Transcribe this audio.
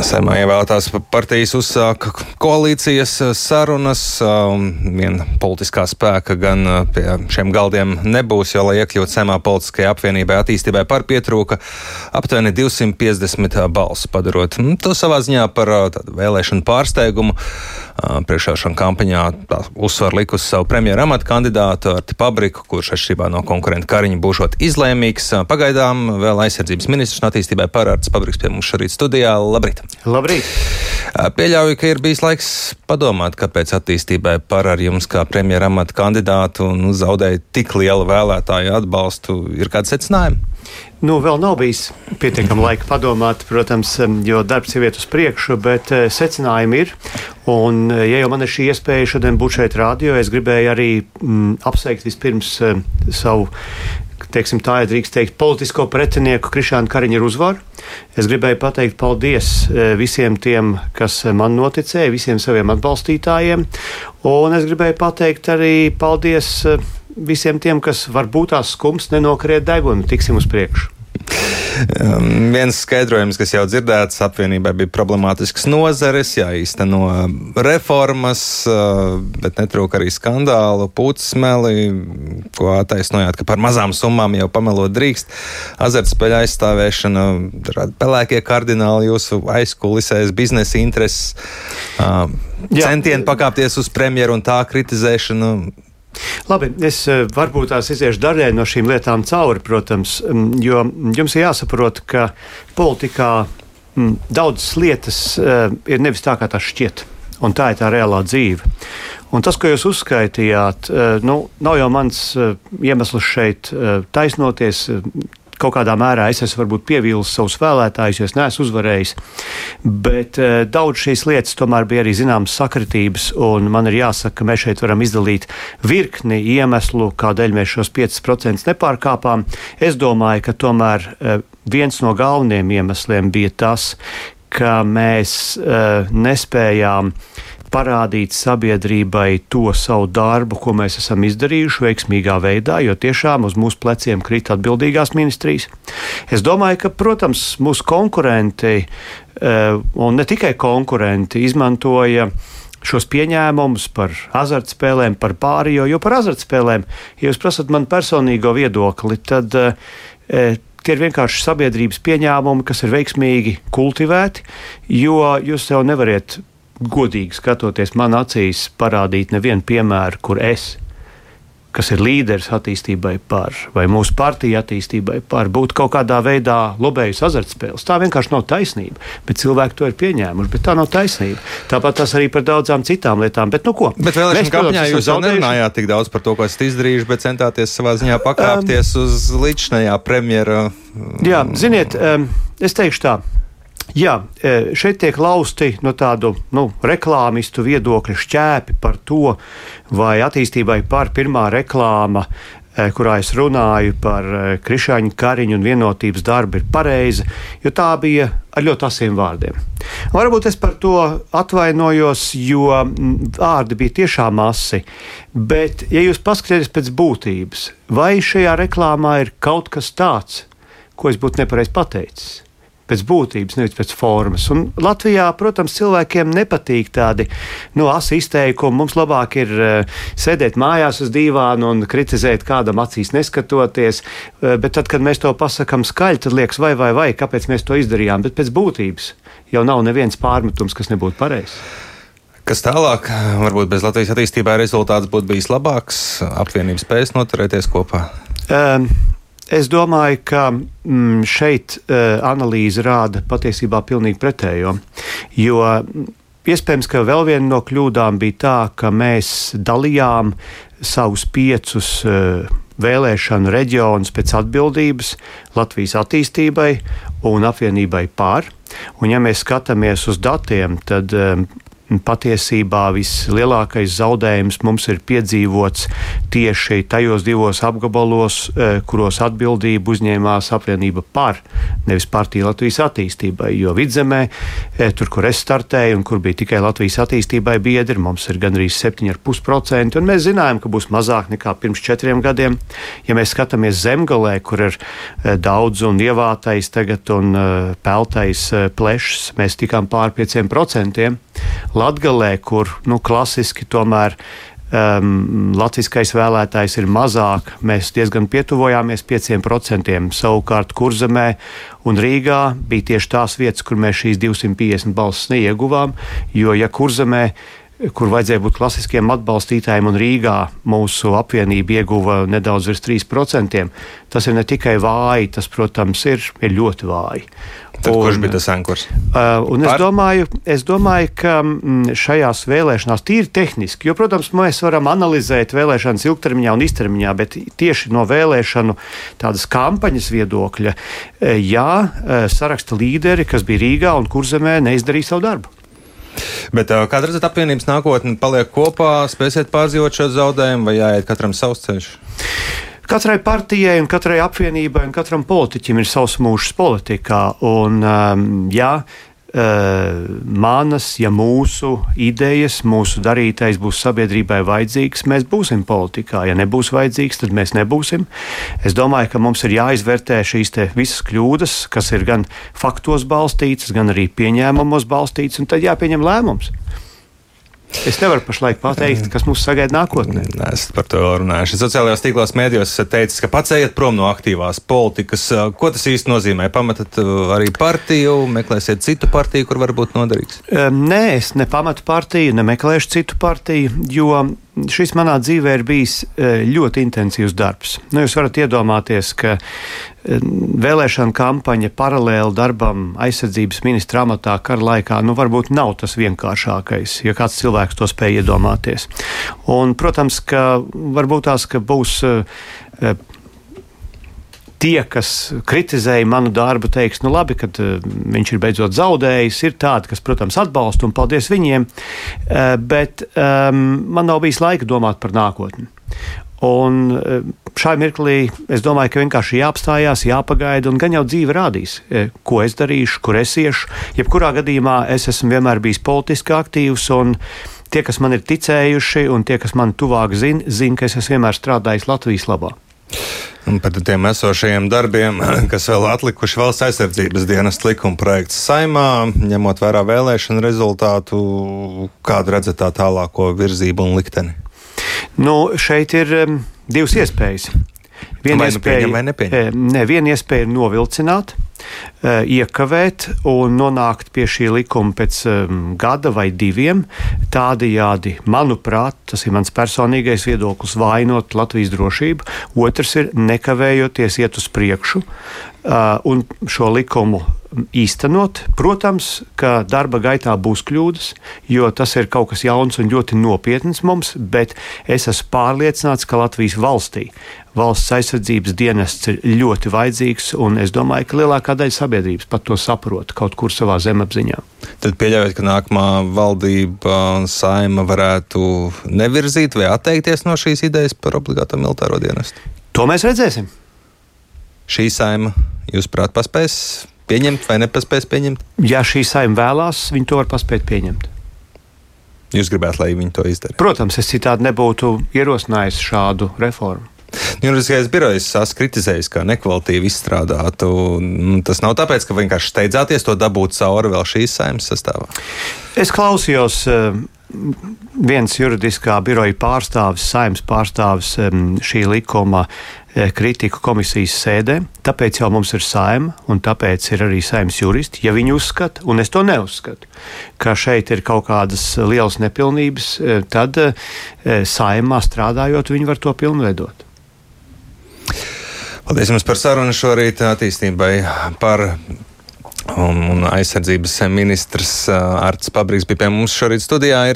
Saimā ievēlētās partijas uzsāka koalīcijas sarunas. Viena politiskā spēka gan pie šiem galdiem nebūs, jo, lai iekļūtu saimā politiskajai apvienībai attīstībai par pietrūka aptuveni 250 balsu, padarot nu, to savā ziņā par vēlēšanu pārsteigumu. Priekšvēlēšana kampaņā uzsver likusi savu premjeru amatu kandidātu Arti Pabriku, kurš atšķirībā no konkurenta Kariņa būšot izlēmīgs. Pagaidām vēl aizsardzības ministrs un attīstībai pārārts Pabriks pie mums šorīt studijā. Labrīt! Labrīt! Pieļauju, ka ir bijis laiks padomāt, kāpēc attīstībai par ar jums kā premjera amata kandidātu nu, zaudēja tik lielu vēlētāju atbalstu. Ir kāds secinājums? Nu, vēl nav bijis pietiekami laika padomāt, protams, jo darbs ir iet uz priekšu, bet secinājumi ir. Un, ja jau man ir šī iespēja šodien būt šeit rādio, es gribēju arī mm, apsveikt vispirms savu teiksim, tā ir drīkst teikt, politisko pretinieku Krišānu Kariņu ar uzvaru. Es gribēju pateikt paldies visiem tiem, kas man noticēja, visiem saviem atbalstītājiem. Un es gribēju pateikt arī paldies visiem tiem, kas varbūt tās skums nenokriet degunu, tiksim uz priekšu. Um, viens skaidrojums, kas jau dzirdēts, apvienībai bija problemātisks nozares, jāīsteno reformas, uh, bet netrūka arī skandālu, putsmeli, ko attaisnojāt, ka par mazām summām jau pamelot drīkst. Azartspēļu aizstāvēšana, pelēkie kardināli jūsu aizkulisēs, biznesa intereses, uh, centieni pakāpties uz premjeru un tā kritizēšanu Labi, es eh, varbūt tās iziešu daļai no šīm lietām cauri, protams, jo jums ir jāsaprot, ka politikā daudzas lietas uh, ir nevis tā, kā tas šķiet. Un tā ir tā reālā dzīve. Un tas, ko jūs uzskaitījāt, uh, nu, nav jau mans iemesls šeit taisnoties kaut kādā mērā es esmu varbūt pievīlis savus vēlētājus, jo es neesmu uzvarējis. Bet uh, daudz šīs lietas tomēr bija arī zināmas sakritības, un man ir jāsaka, ka mēs šeit varam izdalīt virkni iemeslu, kādēļ mēs šos 5% nepārkāpām. Es domāju, ka tomēr uh, viens no galvenajiem iemesliem bija tas, ka mēs uh, nespējām parādīt sabiedrībai to savu darbu, ko mēs esam izdarījuši veiksmīgā veidā, jo tiešām uz mūsu pleciem krīt atbildīgās ministrijas. Es domāju, ka, protams, mūsu konkurenti, eh, un ne tikai konkurenti, izmantoja šos pieņēmumus par azartspēlēm, par pārējo, jo par azartspēlēm, ja jūs prasat man personīgo viedokli, tad e, tie ir vienkārši sabiedrības pieņēmumi, kas ir veiksmīgi kultivēti, jo jūs jau nevariet godīgi skatoties man acīs, parādīt nevienu piemēru, kur es, kas ir līderis attīstībai par, vai mūsu partija attīstībai par, būtu kaut kādā veidā lobējis azartspēles. Tā vienkārši nav taisnība. Bet cilvēki to ir pieņēmuši, bet tā nav taisnība. Tāpat tas arī par daudzām citām lietām. Bet, nu, ko? Bet vēlēšana kampaņā jūs jau nerunājāt tik daudz par to, ko esat izdarījuši, bet centāties savā ziņā pakāpties um, uz līdzinājā premjera. Jā, ziniet, um, es teikšu tā. Jā, e, šeit tiek lausti no tādu nu, reklāmistu viedokļa šķēpi par to, vai attīstībai par pirmā reklāma, e, kurā es runāju par e, krišāņu kariņu un vienotības darbu, ir pareiza, jo tā bija ar ļoti asiem vārdiem. Varbūt es par to atvainojos, jo vārdi bija tiešām asi, bet, ja jūs paskatieties pēc būtības, vai šajā reklāmā ir kaut kas tāds, ko es būtu nepareizi pateicis? Pēc būtības, nevis pēc formas. Un Latvijā, protams, cilvēkiem nepatīk tādi nu, asi izteikumi. Mums labāk ir uh, sēdēt mājās uz dīvāna un kritizēt kādam acīs neskatoties, uh, bet tad, kad mēs to pasakām skaļi, tad liekas, vai, vai, vai, kāpēc mēs to izdarījām. Bet pēc būtības jau nav neviens pārmetums, kas nebūtu pareizs. Kas tālāk, varbūt bez Latvijas attīstībā rezultāts būtu bijis labāks, apvienības spējas noturēties kopā? Um, Es domāju, ka mm, šeit uh, analīze rāda patiesībā pilnīgi pretējo. Jo mm, iespējams, ka vēl viena no kļūdām bija tā, ka mēs dalījām savus piecus uh, vēlēšanu reģionus pēc atbildības Latvijas attīstībai un apvienībai pār. Un, ja mēs skatāmies uz datiem, tad um, patiesībā vislielākais zaudējums mums ir piedzīvots tieši tajos divos apgabalos, kuros atbildību uzņēmās apvienība par, nevis partija Latvijas attīstībai. Jo vidzemē, tur, kur es startēju un kur bija tikai Latvijas attīstībai biedri, mums ir gandrīz 7,5%, un mēs zinājām, ka būs mazāk nekā pirms četriem gadiem. Ja mēs skatāmies zemgalē, kur ir daudz un ievātais tagad un peltais plešs, mēs tikām pār 5%. Latgalē, kur nu, klasiski tomēr um, latviskais vēlētājs ir mazāk, mēs diezgan pietuvojāmies 5%. Savukārt Kurzemē un Rīgā bija tieši tās vietas, kur mēs šīs 250 balsis neieguvām, jo ja Kurzemē kur vajadzēja būt klasiskiem atbalstītājiem, un Rīgā mūsu apvienība ieguva nedaudz virs 3%. Tas ir ne tikai vāji, tas, protams, ir, ir ļoti vāji. Tad, un, kurš bija tas ankurs? Uh, es, domāju, es domāju, ka mm, šajās vēlēšanās tīri tehniski, jo, protams, mēs varam analizēt vēlēšanas ilgtermiņā un īstermiņā, bet tieši no vēlēšanu tādas kampaņas viedokļa, eh, jā, eh, saraksta līderi, kas bija Rīgā un Kurzemē, neizdarīja savu darbu. Bet kāda redzat apvienības nākotne, paliek kopā, spēsiet pārdzīvot šo zaudējumu vai jāiet katram savs ceļš? Katrai partijai, un katrai apvienībai un katram politiķim ir savs mūžs politikā. Un, um, jā, manas, ja mūsu idejas, mūsu darītais būs sabiedrībai vajadzīgs, mēs būsim politikā. Ja nebūs vajadzīgs, tad mēs nebūsim. Es domāju, ka mums ir jāizvērtē šīs visas kļūdas, kas ir gan faktos balstītas, gan arī pieņēmumos balstītas, un tad jāpieņem lēmums. Es nevaru pašlaik pateikt, kas mūs sagaida nākotnē. Es par to runāju. Sociālajos tīklos mēdījos esat teicis, ka pats ejiet prom no aktīvās politikas. Ko tas īsti nozīmē? Pametat arī partiju, meklēsiet citu partiju, kur varbūt noderīgs? Nē, es nepametu partiju, nemeklēšu citu partiju, jo šis manā dzīvē ir bijis e, ļoti intensīvs darbs. Nu, jūs varat iedomāties, ka e, vēlēšana kampaņa paralēli darbam aizsardzības ministra amatā kara laikā nu, varbūt nav tas vienkāršākais, ja kāds cilvēks to spēj iedomāties. Un, protams, ka varbūt tās ka būs e, tie, kas kritizēja manu darbu, teiks, nu labi, ka uh, viņš ir beidzot zaudējis. Ir tādi, kas, protams, atbalsta un paldies viņiem, uh, bet um, man nav bijis laika domāt par nākotni. Un uh, šai mirklī es domāju, ka vienkārši jāapstājās, jāpagaida, un gan jau dzīve rādīs, ko es darīšu, kur es iešu. Jebkurā gadījumā es esmu vienmēr bijis politiski aktīvs, un tie, kas man ir ticējuši, un tie, kas man tuvāk zina, zin, ka es esmu vienmēr strādājis Latvijas labā. Un par tiem esošajiem darbiem, kas vēl atlikuši valsts aizsardzības dienas likuma projekts saimā, ņemot vērā vēlēšanu rezultātu, kādu redzat tā tālāko virzību un likteni? Nu, šeit ir um, divas iespējas. Viena vai iespēja, nu vai nepieņem? Ne, viena iespēja ir novilcināt, Eh, iekavēt un nonākt pie šī likuma pēc um, gada vai diviem. Tādējādi, manuprāt, tas ir mans personīgais viedoklis, vainot Latvijas drošību. Otrs ir nekavējoties iet uz priekšu uh, un šo likumu īstenot. Protams, ka darba gaitā būs kļūdas, jo tas ir kaut kas jauns un ļoti nopietns mums, bet es esmu pārliecināts, ka Latvijas valstī valsts aizsardzības dienests ir ļoti vajadzīgs, un es domāju, ka lielākā daļa sabiedrības pat to saprot kaut kur savā zemapziņā. Tad pieļaujot, ka nākamā valdība saima varētu nevirzīt vai atteikties no šīs idejas par obligāto militāro dienestu? To mēs redzēsim. Šī saima, jūsuprāt, paspēs pieņemt vai nepaspēs pieņemt? Ja šī saima vēlās, viņi to var paspēt pieņemt. Jūs gribētu, lai viņi to izdarītu? Protams, es citādi nebūtu ierosinājis šādu reformu. Juridiskais birojs esmu kritizējis, ka nekvalitīvi izstrādātu. Tas nav tāpēc, ka vienkārši steidzāties to dabūt cauri vēl šīs saimnes sastāvā. Es klausījos. Viens juridiskā biroja pārstāvis, saimnes pārstāvis šī likuma eh, kritiku komisijas sēdē. Tāpēc jau mums ir saima, un tāpēc ir arī saimnes juristi. Ja viņi uzskata, un es to neuzskatu, ka šeit ir kaut kādas lielas nepilnības, eh, tad eh, saimā strādājot, viņi var to pilnveidot. Paldies jums par sarunu šorīt attīstībai par un, un aizsardzības ministrs Arts Pabriks bija pie mums šorīt studijā.